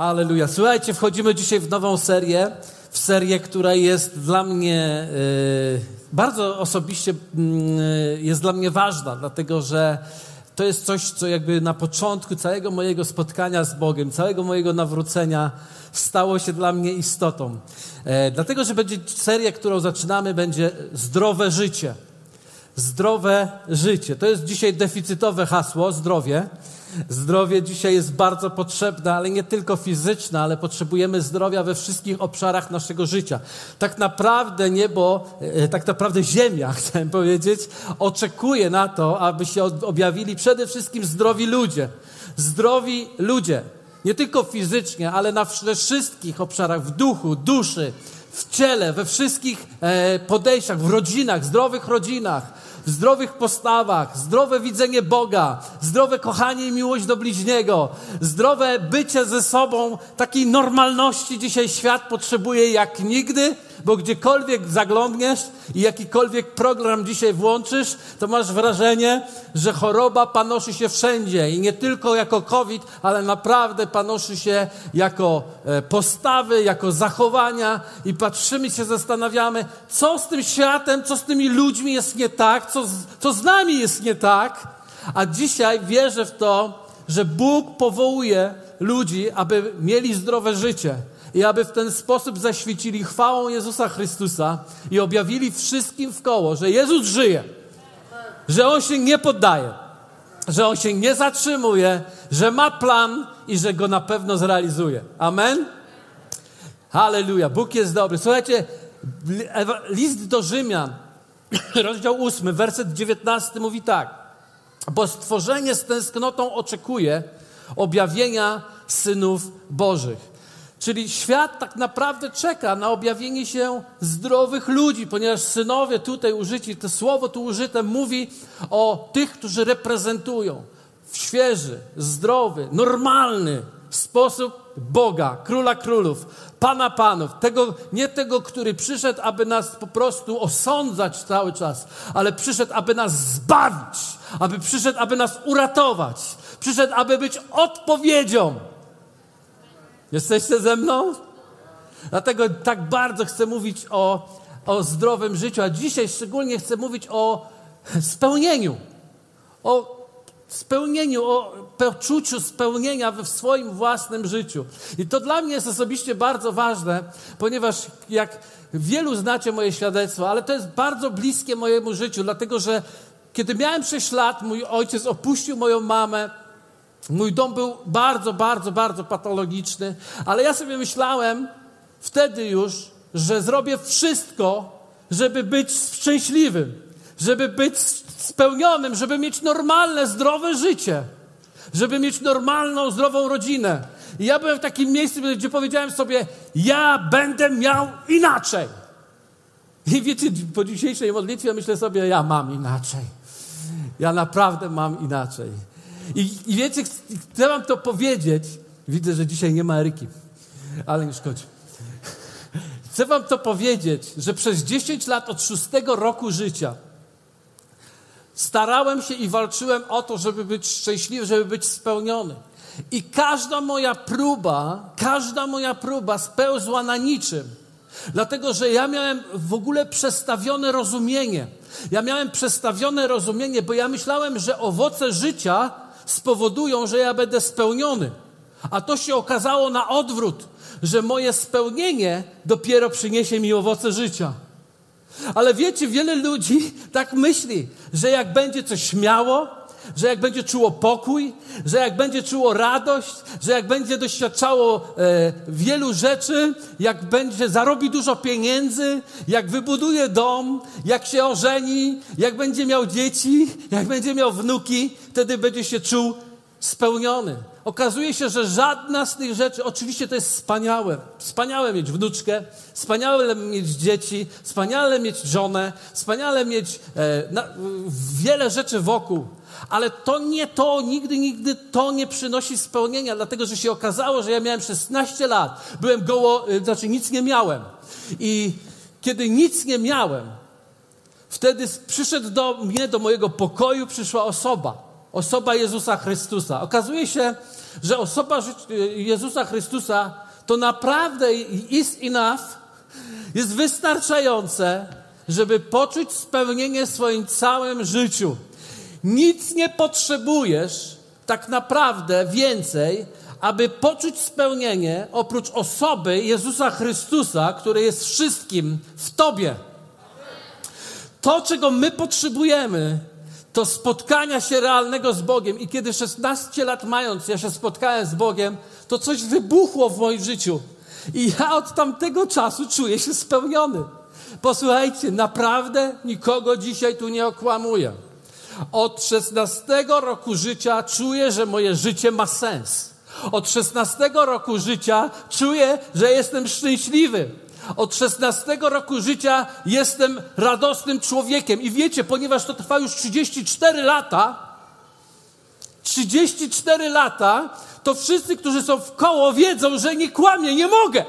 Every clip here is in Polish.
Aleluja. Słuchajcie, wchodzimy dzisiaj w nową serię, w serię, która jest dla mnie yy, bardzo osobiście yy, jest dla mnie ważna, dlatego że to jest coś, co jakby na początku całego mojego spotkania z Bogiem, całego mojego nawrócenia stało się dla mnie istotą. E, dlatego, że będzie seria, którą zaczynamy, będzie zdrowe życie. Zdrowe życie. To jest dzisiaj deficytowe hasło, zdrowie. Zdrowie dzisiaj jest bardzo potrzebne, ale nie tylko fizyczne, ale potrzebujemy zdrowia we wszystkich obszarach naszego życia. Tak naprawdę niebo, e, tak naprawdę ziemia, chciałem powiedzieć, oczekuje na to, aby się objawili przede wszystkim zdrowi ludzie. Zdrowi ludzie. Nie tylko fizycznie, ale na wszystkich obszarach, w duchu, duszy, w ciele, we wszystkich e, podejściach, w rodzinach, zdrowych rodzinach w zdrowych postawach, zdrowe widzenie Boga, zdrowe kochanie i miłość do bliźniego, zdrowe bycie ze sobą, takiej normalności dzisiaj świat potrzebuje jak nigdy, bo gdziekolwiek zaglądniesz i jakikolwiek program dzisiaj włączysz, to masz wrażenie, że choroba panoszy się wszędzie i nie tylko jako COVID, ale naprawdę panoszy się jako e, postawy, jako zachowania i patrzymy się, zastanawiamy, co z tym światem, co z tymi ludźmi jest nie tak, co z, co z nami jest nie tak. A dzisiaj wierzę w to, że Bóg powołuje ludzi, aby mieli zdrowe życie i aby w ten sposób zaświecili chwałą Jezusa Chrystusa i objawili wszystkim w koło, że Jezus żyje, że On się nie poddaje, że On się nie zatrzymuje, że ma plan i że go na pewno zrealizuje. Amen? Halleluja. Bóg jest dobry. Słuchajcie, list do Rzymian, rozdział 8, werset 19 mówi tak. Bo stworzenie z tęsknotą oczekuje objawienia synów Bożych. Czyli świat tak naprawdę czeka na objawienie się zdrowych ludzi, ponieważ synowie tutaj użyci, to słowo tu użyte mówi o tych, którzy reprezentują w świeży, zdrowy, normalny sposób Boga, Króla Królów, Pana Panów, tego, nie tego, który przyszedł, aby nas po prostu osądzać cały czas, ale przyszedł, aby nas zbawić, aby przyszedł, aby nas uratować, przyszedł, aby być odpowiedzią Jesteście ze mną? Dlatego tak bardzo chcę mówić o, o zdrowym życiu, a dzisiaj szczególnie chcę mówić o spełnieniu. O spełnieniu, o poczuciu spełnienia w swoim własnym życiu. I to dla mnie jest osobiście bardzo ważne, ponieważ jak wielu znacie moje świadectwo, ale to jest bardzo bliskie mojemu życiu, dlatego że kiedy miałem 6 lat, mój ojciec opuścił moją mamę, Mój dom był bardzo, bardzo, bardzo patologiczny, ale ja sobie myślałem wtedy już, że zrobię wszystko, żeby być szczęśliwym, żeby być spełnionym, żeby mieć normalne, zdrowe życie, żeby mieć normalną, zdrową rodzinę. I ja byłem w takim miejscu, gdzie powiedziałem sobie, ja będę miał inaczej. I wiecie, po dzisiejszej modlitwie myślę sobie, ja mam inaczej. Ja naprawdę mam inaczej. I, I wiecie, chcę wam to powiedzieć. Widzę, że dzisiaj nie ma Eryki, ale nie szkodzi. Chcę wam to powiedzieć, że przez 10 lat od szóstego roku życia starałem się i walczyłem o to, żeby być szczęśliwy, żeby być spełniony. I każda moja próba, każda moja próba spełzła na niczym. Dlatego, że ja miałem w ogóle przestawione rozumienie. Ja miałem przestawione rozumienie, bo ja myślałem, że owoce życia spowodują, że ja będę spełniony. A to się okazało na odwrót, że moje spełnienie dopiero przyniesie mi owoce życia. Ale wiecie, wiele ludzi tak myśli, że jak będzie coś śmiało, że jak będzie czuło pokój, że jak będzie czuło radość, że jak będzie doświadczało e, wielu rzeczy, jak będzie zarobi dużo pieniędzy, jak wybuduje dom, jak się ożeni, jak będzie miał dzieci, jak będzie miał wnuki, wtedy będzie się czuł spełniony. Okazuje się, że żadna z tych rzeczy, oczywiście to jest wspaniałe. Wspaniałe mieć wnuczkę, wspaniałe mieć dzieci, wspaniale mieć żonę, wspaniale mieć e, na, wiele rzeczy wokół. Ale to nie to, nigdy, nigdy to nie przynosi spełnienia, dlatego że się okazało, że ja miałem 16 lat, byłem goło, e, znaczy nic nie miałem. I kiedy nic nie miałem, wtedy przyszedł do mnie, do mojego pokoju, przyszła osoba osoba Jezusa Chrystusa. Okazuje się, że osoba Jezusa Chrystusa to naprawdę is enough, jest wystarczające, żeby poczuć spełnienie w swoim całym życiu. Nic nie potrzebujesz tak naprawdę więcej, aby poczuć spełnienie oprócz osoby Jezusa Chrystusa, który jest wszystkim w Tobie. To, czego my potrzebujemy, to spotkania się realnego z Bogiem. I kiedy 16 lat mając, ja się spotkałem z Bogiem, to coś wybuchło w moim życiu. I ja od tamtego czasu czuję się spełniony. Posłuchajcie, naprawdę nikogo dzisiaj tu nie okłamuję. Od 16 roku życia czuję, że moje życie ma sens. Od 16 roku życia czuję, że jestem szczęśliwy. Od 16 roku życia jestem radosnym człowiekiem. I wiecie, ponieważ to trwa już 34 lata, 34 lata, to wszyscy, którzy są w koło, wiedzą, że nie kłamię, nie mogę.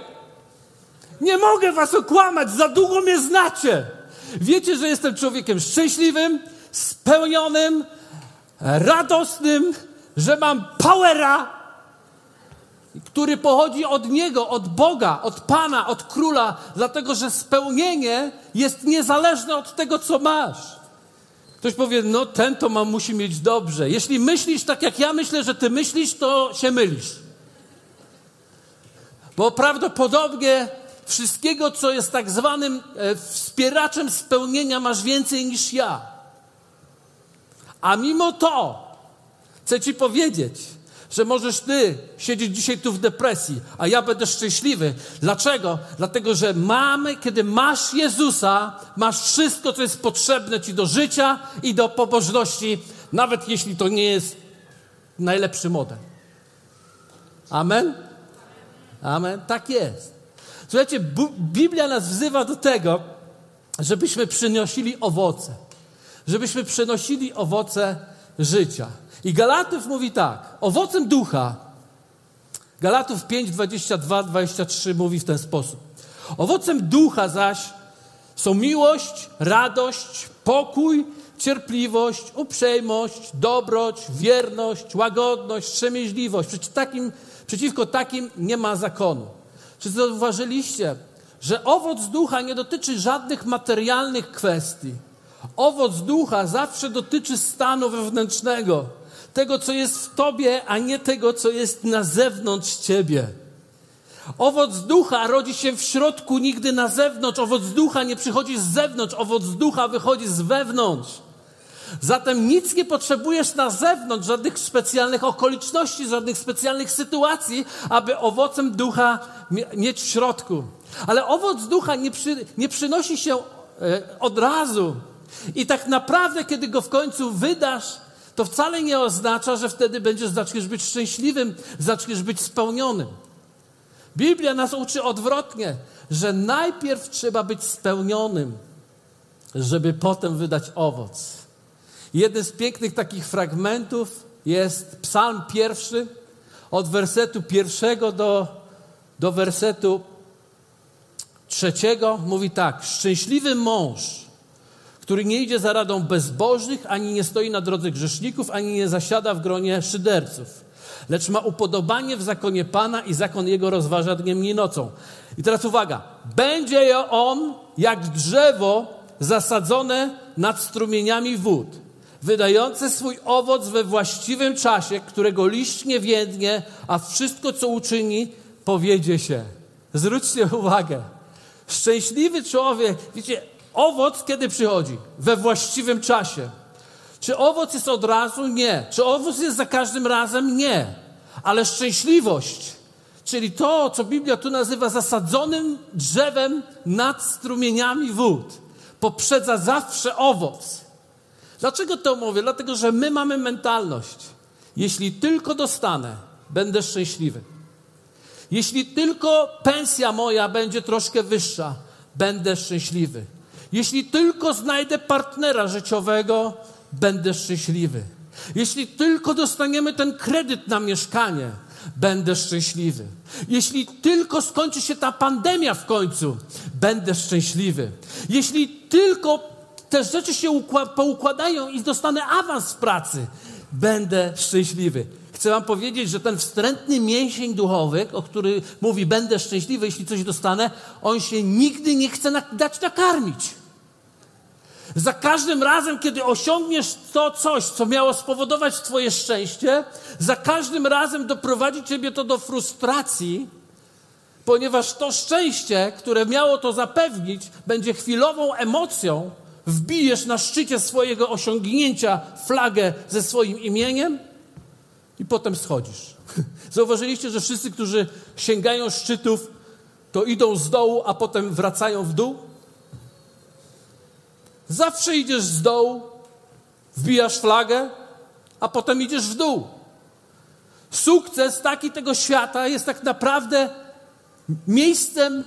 Nie mogę was okłamać, za długo mnie znacie. Wiecie, że jestem człowiekiem szczęśliwym, spełnionym, radosnym, że mam powera, który pochodzi od Niego, od Boga, od Pana, od Króla, dlatego że spełnienie jest niezależne od tego, co masz. Ktoś powie, no ten to ma, musi mieć dobrze. Jeśli myślisz tak, jak ja myślę, że ty myślisz, to się mylisz. Bo prawdopodobnie wszystkiego, co jest tak zwanym e, wspieraczem spełnienia, masz więcej niż ja. A mimo to chcę ci powiedzieć, że możesz ty siedzieć dzisiaj tu w depresji, a ja będę szczęśliwy. Dlaczego? Dlatego, że mamy, kiedy masz Jezusa, masz wszystko, co jest potrzebne ci do życia i do pobożności, nawet jeśli to nie jest najlepszy model. Amen? Amen? Tak jest. Słuchajcie, Biblia nas wzywa do tego, żebyśmy przynosili owoce. Żebyśmy przynosili owoce życia. I Galatów mówi tak, owocem ducha, Galatów 5, 22, 23 mówi w ten sposób. Owocem ducha zaś są miłość, radość, pokój, cierpliwość, uprzejmość, dobroć, wierność, łagodność, wstrzemięźliwość. Przeciw takim, przeciwko takim nie ma zakonu. Czy zauważyliście, że owoc ducha nie dotyczy żadnych materialnych kwestii? Owoc ducha zawsze dotyczy stanu wewnętrznego tego, co jest w tobie, a nie tego, co jest na zewnątrz ciebie. Owoc ducha rodzi się w środku, nigdy na zewnątrz. Owoc ducha nie przychodzi z zewnątrz, owoc ducha wychodzi z wewnątrz. Zatem nic nie potrzebujesz na zewnątrz, żadnych specjalnych okoliczności, żadnych specjalnych sytuacji, aby owocem ducha mieć w środku. Ale owoc ducha nie, przy, nie przynosi się e, od razu. I tak naprawdę, kiedy go w końcu wydasz, to wcale nie oznacza, że wtedy będziesz, zaczniesz być szczęśliwym, zaczniesz być spełnionym. Biblia nas uczy odwrotnie, że najpierw trzeba być spełnionym, żeby potem wydać owoc. Jeden z pięknych takich fragmentów jest Psalm pierwszy, od wersetu pierwszego do, do wersetu trzeciego. Mówi tak: Szczęśliwy mąż, który nie idzie za radą bezbożnych, ani nie stoi na drodze grzeszników, ani nie zasiada w gronie szyderców, lecz ma upodobanie w zakonie Pana i zakon Jego rozważa dniem i nocą. I teraz uwaga, będzie on jak drzewo zasadzone nad strumieniami wód, wydające swój owoc we właściwym czasie, którego liść nie więdnie, a wszystko, co uczyni, powiedzie się. Zwróćcie uwagę. Szczęśliwy człowiek, wiecie, Owoc kiedy przychodzi? We właściwym czasie. Czy owoc jest od razu? Nie. Czy owoc jest za każdym razem? Nie. Ale szczęśliwość, czyli to, co Biblia tu nazywa zasadzonym drzewem nad strumieniami wód, poprzedza zawsze owoc. Dlaczego to mówię? Dlatego, że my mamy mentalność. Jeśli tylko dostanę, będę szczęśliwy. Jeśli tylko pensja moja będzie troszkę wyższa, będę szczęśliwy. Jeśli tylko znajdę partnera życiowego, będę szczęśliwy. Jeśli tylko dostaniemy ten kredyt na mieszkanie, będę szczęśliwy. Jeśli tylko skończy się ta pandemia w końcu, będę szczęśliwy. Jeśli tylko te rzeczy się poukładają i dostanę awans w pracy, będę szczęśliwy. Chcę wam powiedzieć, że ten wstrętny mięsień duchowy, o który mówi będę szczęśliwy, jeśli coś dostanę, on się nigdy nie chce dać nakarmić. Za każdym razem, kiedy osiągniesz to coś, co miało spowodować Twoje szczęście, za każdym razem doprowadzi Ciebie to do frustracji, ponieważ to szczęście, które miało to zapewnić, będzie chwilową emocją, wbijesz na szczycie swojego osiągnięcia flagę ze swoim imieniem i potem schodzisz. Zauważyliście, że wszyscy, którzy sięgają szczytów, to idą z dołu, a potem wracają w dół? Zawsze idziesz z dołu, wbijasz flagę, a potem idziesz w dół. Sukces taki tego świata jest tak naprawdę miejscem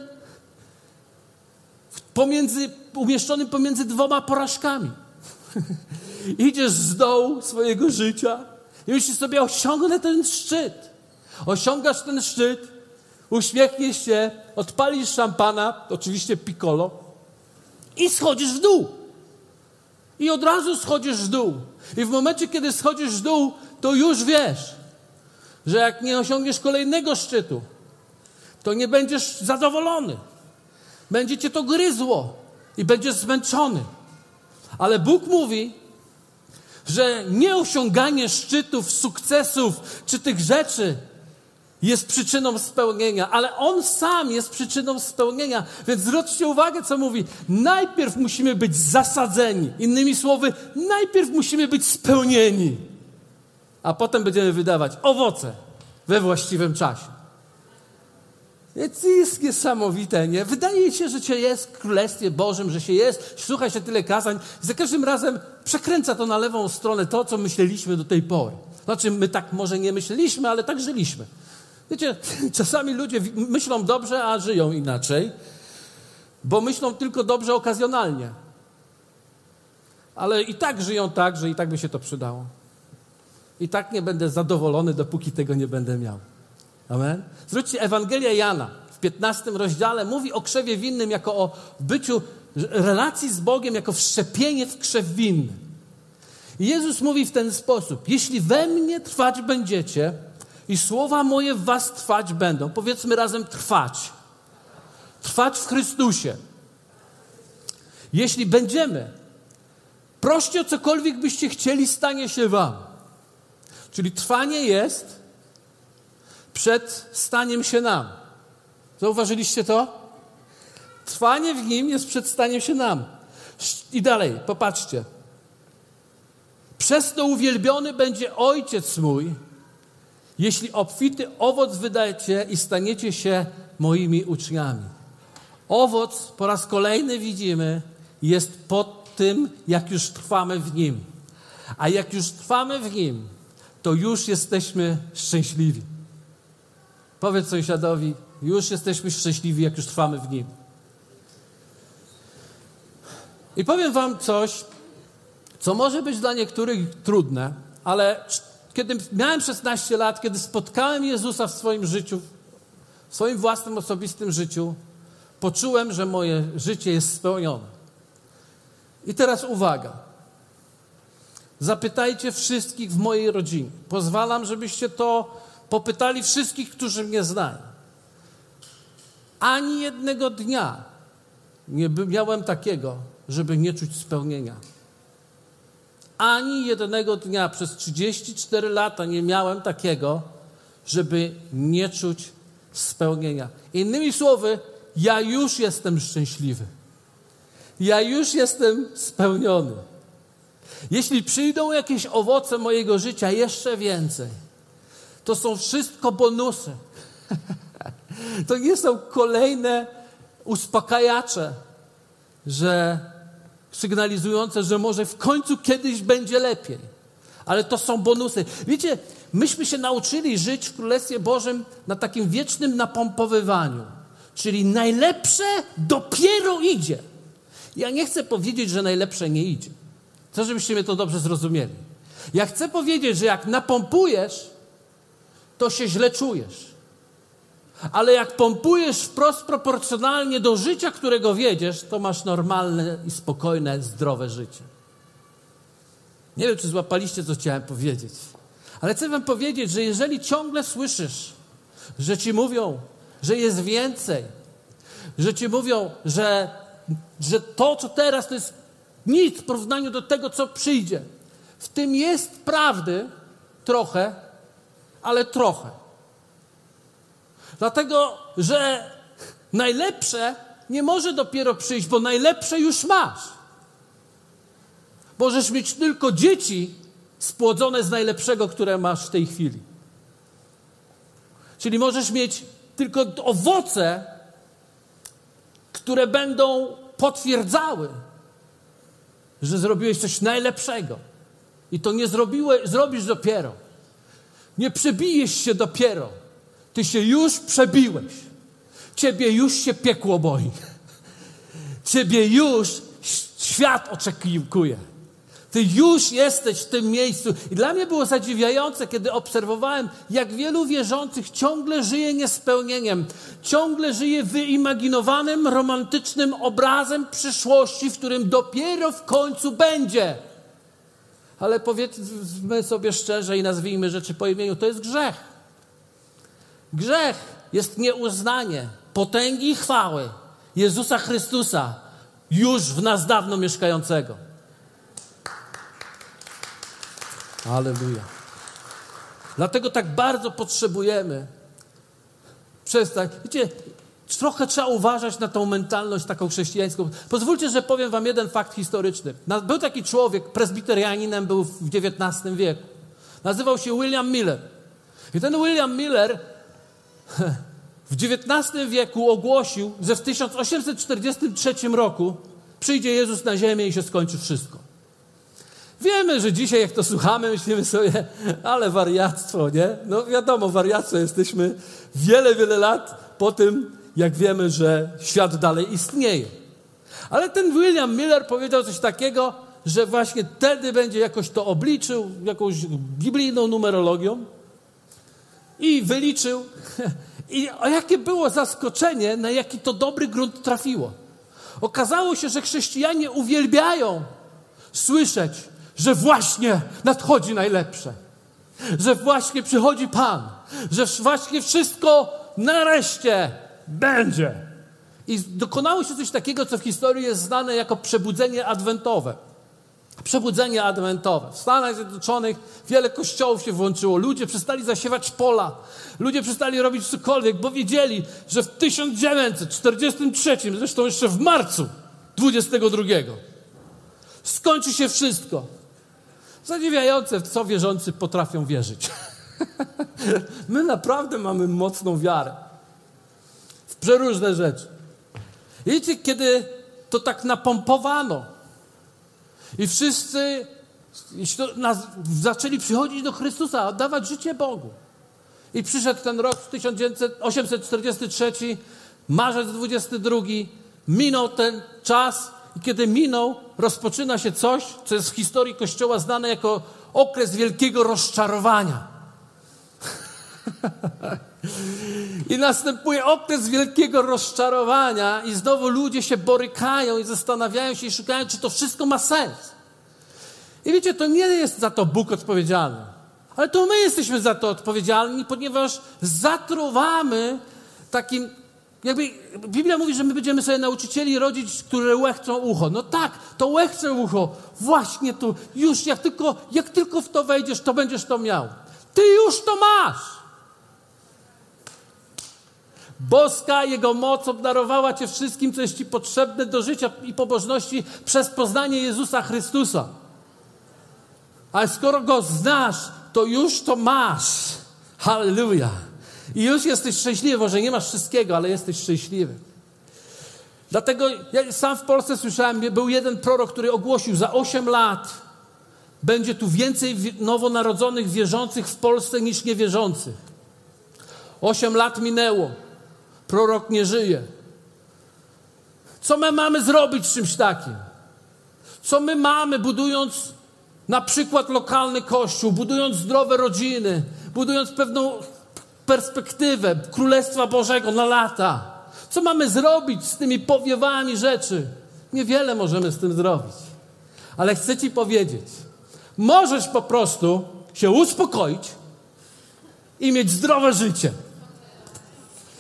pomiędzy, umieszczonym pomiędzy dwoma porażkami. Idziesz z dołu swojego życia i myślisz sobie, osiągnę ten szczyt. Osiągasz ten szczyt, uśmiechniesz się, odpalisz szampana, oczywiście piccolo i schodzisz w dół. I od razu schodzisz w dół. I w momencie, kiedy schodzisz w dół, to już wiesz, że jak nie osiągniesz kolejnego szczytu, to nie będziesz zadowolony. Będzie cię to gryzło i będziesz zmęczony. Ale Bóg mówi, że nie osiąganie szczytów, sukcesów czy tych rzeczy jest przyczyną spełnienia, ale On sam jest przyczyną spełnienia. Więc zwróćcie uwagę, co mówi. Najpierw musimy być zasadzeni. Innymi słowy, najpierw musimy być spełnieni, a potem będziemy wydawać owoce we właściwym czasie. Więc jest niesamowite, nie? Wydaje się, że się jest w Królestwie Bożym, że się jest, słucha się tyle kazań. Za każdym razem przekręca to na lewą stronę to, co myśleliśmy do tej pory. Znaczy, my tak może nie myśleliśmy, ale tak żyliśmy. Wiecie, czasami ludzie myślą dobrze, a żyją inaczej, bo myślą tylko dobrze okazjonalnie. Ale i tak żyją tak, że i tak by się to przydało. I tak nie będę zadowolony, dopóki tego nie będę miał. Amen? Zwróćcie, Ewangelia Jana w 15 rozdziale mówi o krzewie winnym jako o byciu relacji z Bogiem, jako wszczepienie w krzew winny. Jezus mówi w ten sposób: Jeśli we mnie trwać będziecie i słowa moje w was trwać będą, powiedzmy razem trwać. Trwać w Chrystusie. Jeśli będziemy, proście o cokolwiek byście chcieli, stanie się wam. Czyli trwanie jest przed staniem się nam. Zauważyliście to? Trwanie w nim jest przed staniem się nam. I dalej, popatrzcie. Przez to uwielbiony będzie Ojciec mój, jeśli obfity owoc wydajecie i staniecie się moimi uczniami. Owoc po raz kolejny widzimy, jest pod tym, jak już trwamy w nim. A jak już trwamy w nim, to już jesteśmy szczęśliwi. Powiedz sąsiadowi, już jesteśmy szczęśliwi, jak już trwamy w nim. I powiem Wam coś, co może być dla niektórych trudne, ale kiedy miałem 16 lat, kiedy spotkałem Jezusa w swoim życiu, w swoim własnym osobistym życiu, poczułem, że moje życie jest spełnione. I teraz uwaga. Zapytajcie wszystkich w mojej rodzinie. Pozwalam, żebyście to popytali wszystkich, którzy mnie znają. Ani jednego dnia nie miałem takiego, żeby nie czuć spełnienia. Ani jednego dnia przez 34 lata nie miałem takiego, żeby nie czuć spełnienia. Innymi słowy, ja już jestem szczęśliwy. Ja już jestem spełniony. Jeśli przyjdą jakieś owoce mojego życia, jeszcze więcej, to są wszystko bonusy. To nie są kolejne uspokajacze, że sygnalizujące, że może w końcu kiedyś będzie lepiej. Ale to są bonusy. Wiecie, myśmy się nauczyli żyć w Królestwie Bożym na takim wiecznym napompowywaniu. Czyli najlepsze dopiero idzie. Ja nie chcę powiedzieć, że najlepsze nie idzie. Chcę, żebyście mnie to dobrze zrozumieli. Ja chcę powiedzieć, że jak napompujesz, to się źle czujesz. Ale jak pompujesz wprost proporcjonalnie do życia, którego wiedziesz, to masz normalne i spokojne, zdrowe życie. Nie wiem, czy złapaliście, co chciałem powiedzieć. Ale chcę wam powiedzieć, że jeżeli ciągle słyszysz, że ci mówią, że jest więcej, że ci mówią, że, że to, co teraz, to jest nic w porównaniu do tego, co przyjdzie. W tym jest prawdy trochę, ale trochę. Dlatego, że najlepsze nie może dopiero przyjść, bo najlepsze już masz. Możesz mieć tylko dzieci spłodzone z najlepszego, które masz w tej chwili. Czyli możesz mieć tylko owoce, które będą potwierdzały, że zrobiłeś coś najlepszego. I to nie zrobiłeś, zrobisz dopiero. Nie przebijesz się dopiero. Ty się już przebiłeś. Ciebie już się piekło boi. Ciebie już świat oczekuje. Ty już jesteś w tym miejscu. I dla mnie było zadziwiające, kiedy obserwowałem, jak wielu wierzących ciągle żyje niespełnieniem, ciągle żyje wyimaginowanym, romantycznym obrazem przyszłości, w którym dopiero w końcu będzie. Ale powiedzmy sobie szczerze i nazwijmy rzeczy po imieniu, to jest grzech. Grzech jest nieuznanie potęgi i chwały Jezusa Chrystusa już w nas dawno mieszkającego. Aleluja. Dlatego tak bardzo potrzebujemy przestać. Wiecie, trochę trzeba uważać na tą mentalność taką chrześcijańską. Pozwólcie, że powiem wam jeden fakt historyczny. Był taki człowiek, prezbiterianinem był w XIX wieku. Nazywał się William Miller. I ten William Miller w XIX wieku ogłosił, że w 1843 roku przyjdzie Jezus na ziemię i się skończy wszystko. Wiemy, że dzisiaj jak to słuchamy, myślimy sobie, ale wariactwo, nie? No wiadomo, wariactwo jesteśmy wiele, wiele lat po tym, jak wiemy, że świat dalej istnieje. Ale ten William Miller powiedział coś takiego, że właśnie wtedy będzie jakoś to obliczył, jakąś biblijną numerologią i wyliczył. I o jakie było zaskoczenie, na jaki to dobry grunt trafiło. Okazało się, że chrześcijanie uwielbiają słyszeć, że właśnie nadchodzi najlepsze, że właśnie przychodzi Pan, że właśnie wszystko nareszcie będzie. I dokonało się coś takiego, co w historii jest znane jako przebudzenie adwentowe. Przebudzenie adwentowe. W Stanach Zjednoczonych wiele kościołów się włączyło. Ludzie przestali zasiewać pola. Ludzie przestali robić cokolwiek, bo wiedzieli, że w 1943, zresztą jeszcze w marcu 22, skończy się wszystko. Zadziwiające, w co wierzący potrafią wierzyć. My naprawdę mamy mocną wiarę w przeróżne rzeczy. Wiecie, kiedy to tak napompowano i wszyscy zaczęli przychodzić do Chrystusa, oddawać życie Bogu. I przyszedł ten rok 1843, marzec 22, minął ten czas i kiedy minął, rozpoczyna się coś, co jest w historii Kościoła znane jako okres wielkiego rozczarowania. I następuje okres wielkiego rozczarowania, i znowu ludzie się borykają i zastanawiają się i szukają, czy to wszystko ma sens. I wiecie, to nie jest za to Bóg odpowiedzialny, ale to my jesteśmy za to odpowiedzialni, ponieważ zatruwamy takim jakby Biblia mówi, że my będziemy sobie nauczycieli rodzić, które łechcą ucho. No tak, to łechce ucho. Właśnie tu. Już jak tylko, jak tylko w to wejdziesz, to będziesz to miał. Ty już to masz. Boska Jego moc obdarowała Cię wszystkim, co jest Ci potrzebne do życia i pobożności przez poznanie Jezusa Chrystusa. Ale skoro Go znasz, to już to masz. Hallelujah. I już jesteś szczęśliwy, może nie masz wszystkiego, ale jesteś szczęśliwy. Dlatego ja sam w Polsce słyszałem, był jeden prorok, który ogłosił, za 8 lat będzie tu więcej nowonarodzonych wierzących w Polsce niż niewierzących. 8 lat minęło. Prorok nie żyje. Co my mamy zrobić z czymś takim? Co my mamy, budując na przykład lokalny kościół, budując zdrowe rodziny, budując pewną perspektywę Królestwa Bożego na lata. Co mamy zrobić z tymi powiewami rzeczy? Niewiele możemy z tym zrobić. Ale chcę Ci powiedzieć, możesz po prostu się uspokoić i mieć zdrowe życie.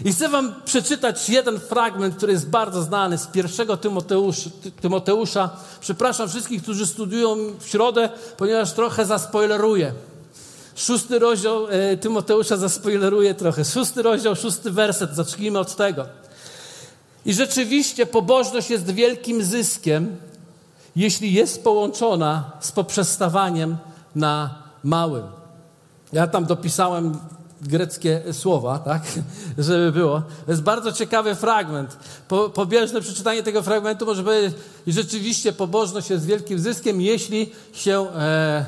I chcę wam przeczytać jeden fragment, który jest bardzo znany z pierwszego Tymoteusza. Tymoteusza. Przepraszam wszystkich, którzy studiują w środę, ponieważ trochę zaspoileruję. Szósty rozdział e, Tymoteusza zaspoileruje trochę. Szósty rozdział, szósty werset. Zacznijmy od tego. I rzeczywiście pobożność jest wielkim zyskiem, jeśli jest połączona z poprzestawaniem na małym. Ja tam dopisałem greckie słowa, tak, żeby było. To jest bardzo ciekawy fragment. Po, pobieżne przeczytanie tego fragmentu może powiedzieć, rzeczywiście pobożność jest wielkim zyskiem, jeśli się e,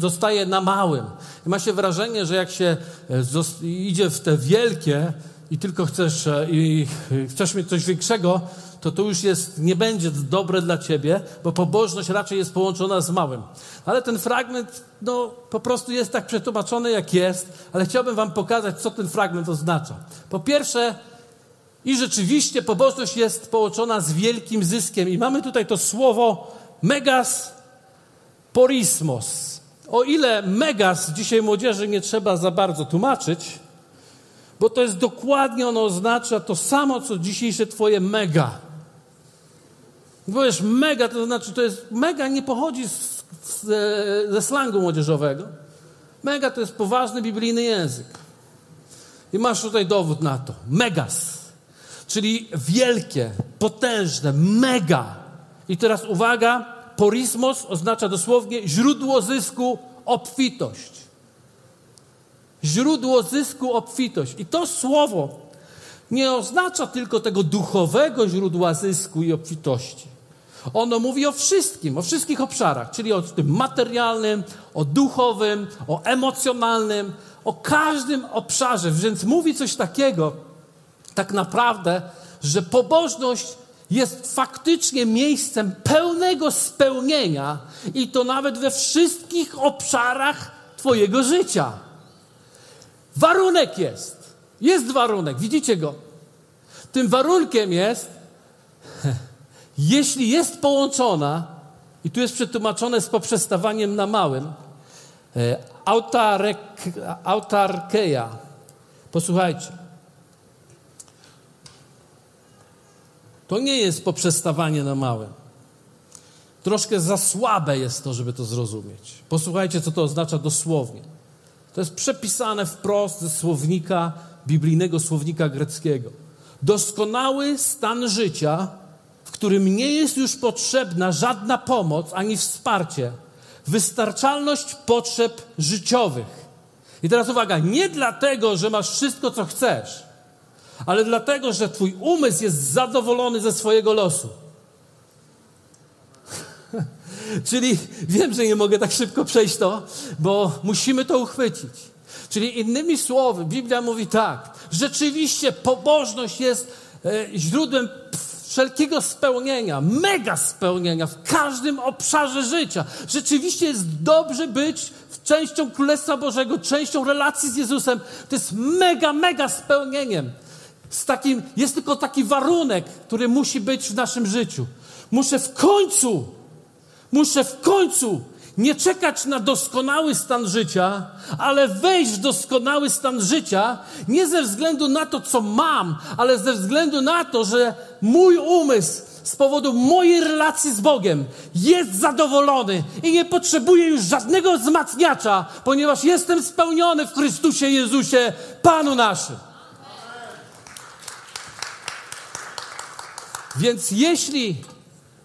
zostaje na małym. I ma się wrażenie, że jak się e, idzie w te wielkie i tylko chcesz, e, i chcesz mieć coś większego, to to już jest, nie będzie dobre dla ciebie, bo pobożność raczej jest połączona z małym. Ale ten fragment, no, po prostu jest tak przetłumaczony, jak jest, ale chciałbym wam pokazać, co ten fragment oznacza. Po pierwsze, i rzeczywiście pobożność jest połączona z wielkim zyskiem. I mamy tutaj to słowo megas porismos. O ile megas dzisiaj młodzieży nie trzeba za bardzo tłumaczyć, bo to jest dokładnie, ono oznacza to samo, co dzisiejsze twoje mega. Powiesz mega, to znaczy to jest, mega nie pochodzi z, z, ze slangu młodzieżowego. Mega to jest poważny biblijny język. I masz tutaj dowód na to. Megas, czyli wielkie, potężne, mega. I teraz uwaga, porismos oznacza dosłownie źródło zysku, obfitość. Źródło zysku, obfitość. I to słowo nie oznacza tylko tego duchowego źródła zysku i obfitości. Ono mówi o wszystkim, o wszystkich obszarach, czyli o tym materialnym, o duchowym, o emocjonalnym, o każdym obszarze. Więc mówi coś takiego, tak naprawdę, że pobożność jest faktycznie miejscem pełnego spełnienia i to nawet we wszystkich obszarach Twojego życia. Warunek jest. Jest warunek, widzicie go. Tym warunkiem jest, jeśli jest połączona, i tu jest przetłumaczone z poprzestawaniem na małym, e, autarek. Posłuchajcie. To nie jest poprzestawanie na małym. Troszkę za słabe jest to, żeby to zrozumieć. Posłuchajcie, co to oznacza dosłownie. To jest przepisane wprost ze słownika, biblijnego słownika greckiego. Doskonały stan życia, którym nie jest już potrzebna żadna pomoc ani wsparcie, wystarczalność potrzeb życiowych. I teraz uwaga, nie dlatego, że masz wszystko, co chcesz, ale dlatego, że Twój umysł jest zadowolony ze swojego losu. Czyli wiem, że nie mogę tak szybko przejść to, bo musimy to uchwycić. Czyli innymi słowy, Biblia mówi tak: rzeczywiście pobożność jest e, źródłem wszelkiego spełnienia, mega spełnienia w każdym obszarze życia. Rzeczywiście jest dobrze być częścią Królestwa Bożego, częścią relacji z Jezusem. To jest mega, mega spełnieniem. Z takim, jest tylko taki warunek, który musi być w naszym życiu. Muszę w końcu, muszę w końcu nie czekać na doskonały stan życia, ale wejść w doskonały stan życia nie ze względu na to, co mam, ale ze względu na to, że mój umysł z powodu mojej relacji z Bogiem jest zadowolony i nie potrzebuję już żadnego wzmacniacza, ponieważ jestem spełniony w Chrystusie Jezusie, Panu naszym. Więc jeśli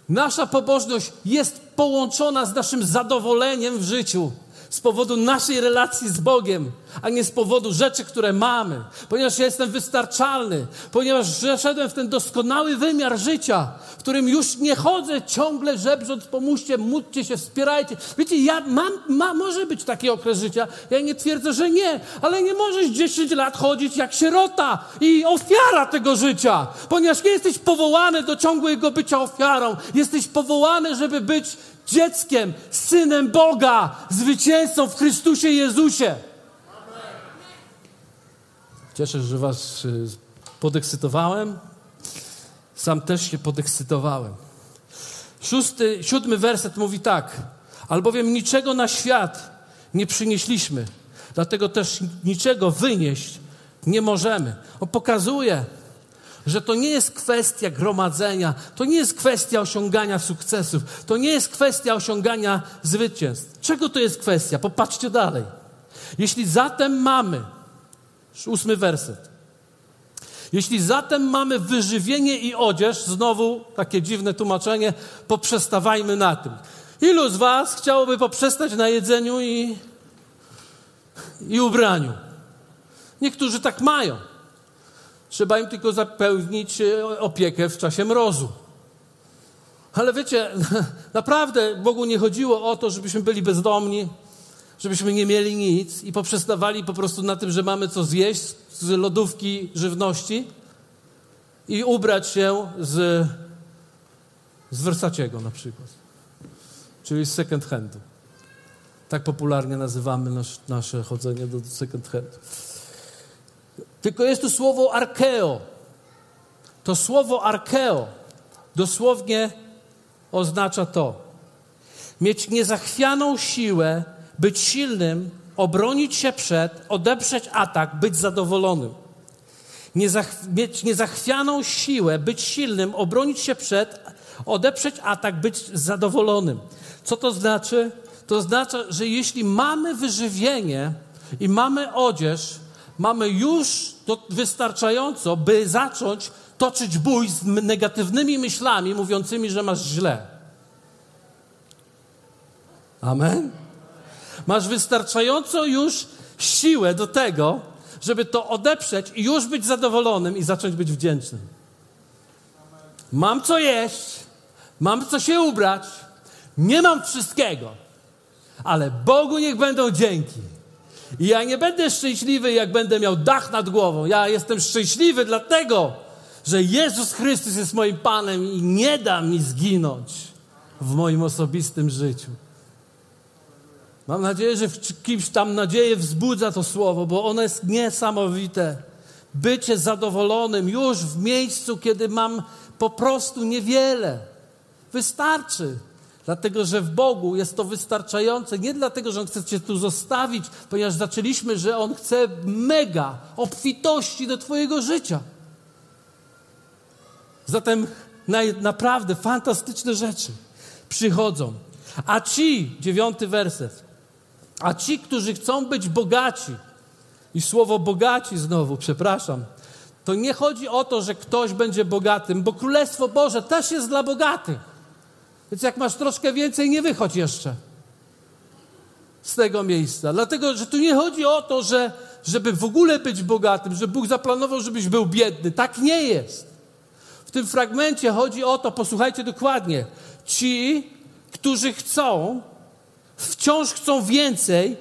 nasza pobożność jest połączona z naszym zadowoleniem w życiu, z powodu naszej relacji z Bogiem, a nie z powodu rzeczy, które mamy, ponieważ ja jestem wystarczalny, ponieważ przeszedłem w ten doskonały wymiar życia, w którym już nie chodzę ciągle żebrząc, pomóżcie, módlcie się, wspierajcie. Wiecie, ja mam, ma, może być taki okres życia, ja nie twierdzę, że nie, ale nie możesz 10 lat chodzić jak sierota i ofiara tego życia, ponieważ nie jesteś powołany do ciągłego bycia ofiarą, jesteś powołany, żeby być dzieckiem, synem Boga, zwycięzcą w Chrystusie Jezusie. Cieszę się, że Was y, podekscytowałem. Sam też się podekscytowałem. Szósty, siódmy werset mówi tak. Albowiem niczego na świat nie przynieśliśmy, dlatego też niczego wynieść nie możemy. On pokazuje, że to nie jest kwestia gromadzenia, to nie jest kwestia osiągania sukcesów, to nie jest kwestia osiągania zwycięstw. Czego to jest kwestia? Popatrzcie dalej. Jeśli zatem mamy, ósmy werset, jeśli zatem mamy wyżywienie i odzież, znowu takie dziwne tłumaczenie, poprzestawajmy na tym. Ilu z Was chciałoby poprzestać na jedzeniu i, i ubraniu? Niektórzy tak mają. Trzeba im tylko zapewnić e, opiekę w czasie mrozu. Ale wiecie, naprawdę Bogu nie chodziło o to, żebyśmy byli bezdomni, żebyśmy nie mieli nic i poprzestawali po prostu na tym, że mamy co zjeść z lodówki żywności i ubrać się z, z Versaciego na przykład, czyli z second handu. Tak popularnie nazywamy nasz, nasze chodzenie do second handu. Tylko jest tu słowo arkeo. To słowo arkeo dosłownie oznacza to: mieć niezachwianą siłę, być silnym, obronić się przed, odeprzeć atak, być zadowolonym. Niezach, mieć niezachwianą siłę, być silnym, obronić się przed, odeprzeć atak, być zadowolonym. Co to znaczy? To oznacza, że jeśli mamy wyżywienie i mamy odzież, mamy już to wystarczająco, by zacząć toczyć bój z negatywnymi myślami mówiącymi, że masz źle. Amen? Masz wystarczająco już siłę do tego, żeby to odeprzeć i już być zadowolonym i zacząć być wdzięcznym. Mam co jeść, mam co się ubrać, nie mam wszystkiego, ale Bogu niech będą dzięki. I ja nie będę szczęśliwy, jak będę miał dach nad głową. Ja jestem szczęśliwy dlatego, że Jezus Chrystus jest moim Panem i nie da mi zginąć w moim osobistym życiu. Mam nadzieję, że w kimś tam nadzieję wzbudza to słowo, bo ono jest niesamowite. Bycie zadowolonym już w miejscu, kiedy mam po prostu niewiele. Wystarczy. Dlatego, że w Bogu jest to wystarczające. Nie dlatego, że On chce Cię tu zostawić, ponieważ zaczęliśmy, że On chce mega obfitości do Twojego życia. Zatem naprawdę fantastyczne rzeczy przychodzą. A ci, dziewiąty werset, a ci, którzy chcą być bogaci, i słowo bogaci znowu, przepraszam, to nie chodzi o to, że ktoś będzie bogatym, bo Królestwo Boże też jest dla bogatych. Więc jak masz troszkę więcej, nie wychodź jeszcze z tego miejsca. Dlatego, że tu nie chodzi o to, że, żeby w ogóle być bogatym, że Bóg zaplanował, żebyś był biedny. Tak nie jest. W tym fragmencie chodzi o to, posłuchajcie dokładnie, ci, którzy chcą, wciąż chcą więcej.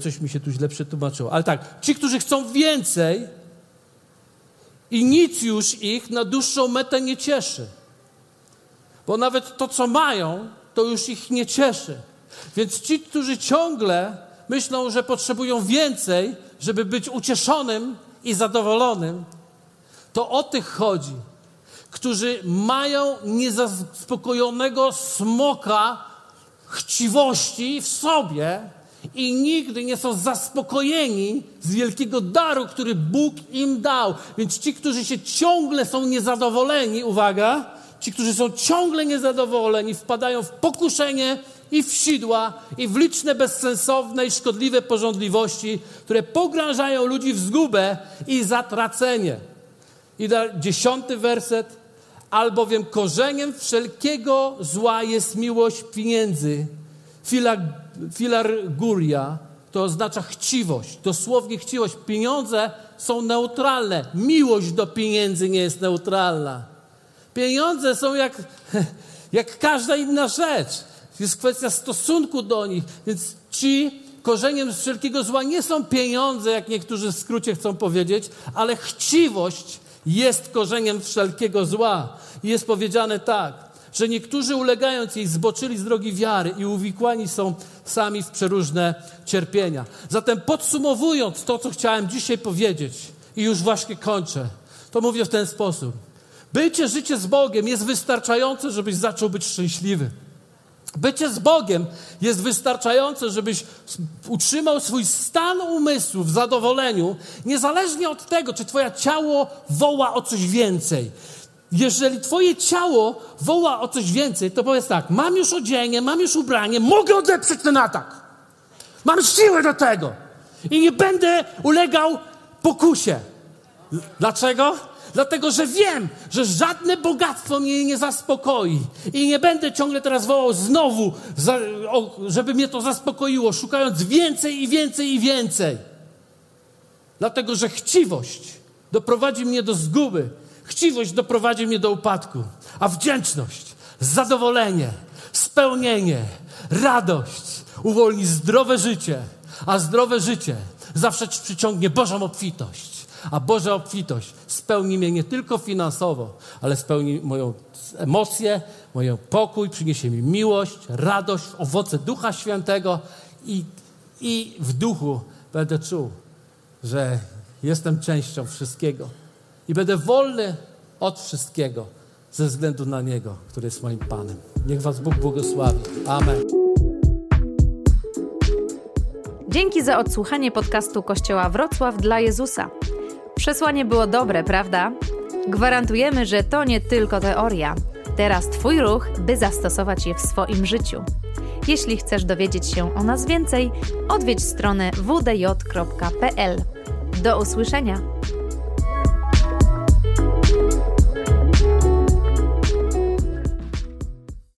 Coś mi się tu źle przetłumaczyło. Ale tak, ci, którzy chcą więcej i nic już ich na dłuższą metę nie cieszy. Bo nawet to, co mają, to już ich nie cieszy. Więc ci, którzy ciągle myślą, że potrzebują więcej, żeby być ucieszonym i zadowolonym, to o tych chodzi, którzy mają niezaspokojonego smoka chciwości w sobie i nigdy nie są zaspokojeni z wielkiego daru, który Bóg im dał. Więc ci, którzy się ciągle są niezadowoleni, uwaga, ci, którzy są ciągle niezadowoleni, wpadają w pokuszenie i w sidła, i w liczne bezsensowne i szkodliwe porządliwości, które pogrążają ludzi w zgubę i zatracenie. I dziesiąty werset. Albowiem korzeniem wszelkiego zła jest miłość pieniędzy. Filag filarguria to oznacza chciwość, dosłownie chciwość. Pieniądze są neutralne. Miłość do pieniędzy nie jest neutralna. Pieniądze są jak, jak każda inna rzecz. Jest kwestia stosunku do nich. Więc ci korzeniem wszelkiego zła nie są pieniądze, jak niektórzy w skrócie chcą powiedzieć, ale chciwość jest korzeniem wszelkiego zła. I jest powiedziane tak że niektórzy ulegając jej zboczyli z drogi wiary i uwikłani są sami w przeróżne cierpienia. Zatem podsumowując to, co chciałem dzisiaj powiedzieć i już właśnie kończę, to mówię w ten sposób. Bycie, życie z Bogiem jest wystarczające, żebyś zaczął być szczęśliwy. Bycie z Bogiem jest wystarczające, żebyś utrzymał swój stan umysłu w zadowoleniu, niezależnie od tego, czy Twoje ciało woła o coś więcej. Jeżeli Twoje ciało woła o coś więcej, to powiedz tak: mam już odzienie, mam już ubranie, mogę odeprzeć ten atak. Mam siłę do tego i nie będę ulegał pokusie. Dlaczego? Dlatego, że wiem, że żadne bogactwo mnie nie zaspokoi. I nie będę ciągle teraz wołał znowu, żeby mnie to zaspokoiło, szukając więcej i więcej i więcej. Dlatego, że chciwość doprowadzi mnie do zguby, chciwość doprowadzi mnie do upadku, a wdzięczność, zadowolenie, spełnienie, radość uwolni zdrowe życie, a zdrowe życie zawsze przyciągnie Bożą obfitość. A Boża obfitość spełni mnie nie tylko finansowo, ale spełni moją emocje, moją pokój, przyniesie mi miłość, radość, owoce Ducha Świętego i, i w duchu będę czuł, że jestem częścią wszystkiego i będę wolny od wszystkiego ze względu na Niego, który jest moim Panem. Niech Was Bóg błogosławi. Amen. Dzięki za odsłuchanie podcastu Kościoła Wrocław dla Jezusa. Przesłanie było dobre, prawda? Gwarantujemy, że to nie tylko teoria. Teraz Twój ruch, by zastosować je w swoim życiu. Jeśli chcesz dowiedzieć się o nas więcej, odwiedź stronę wdj.pl. Do usłyszenia!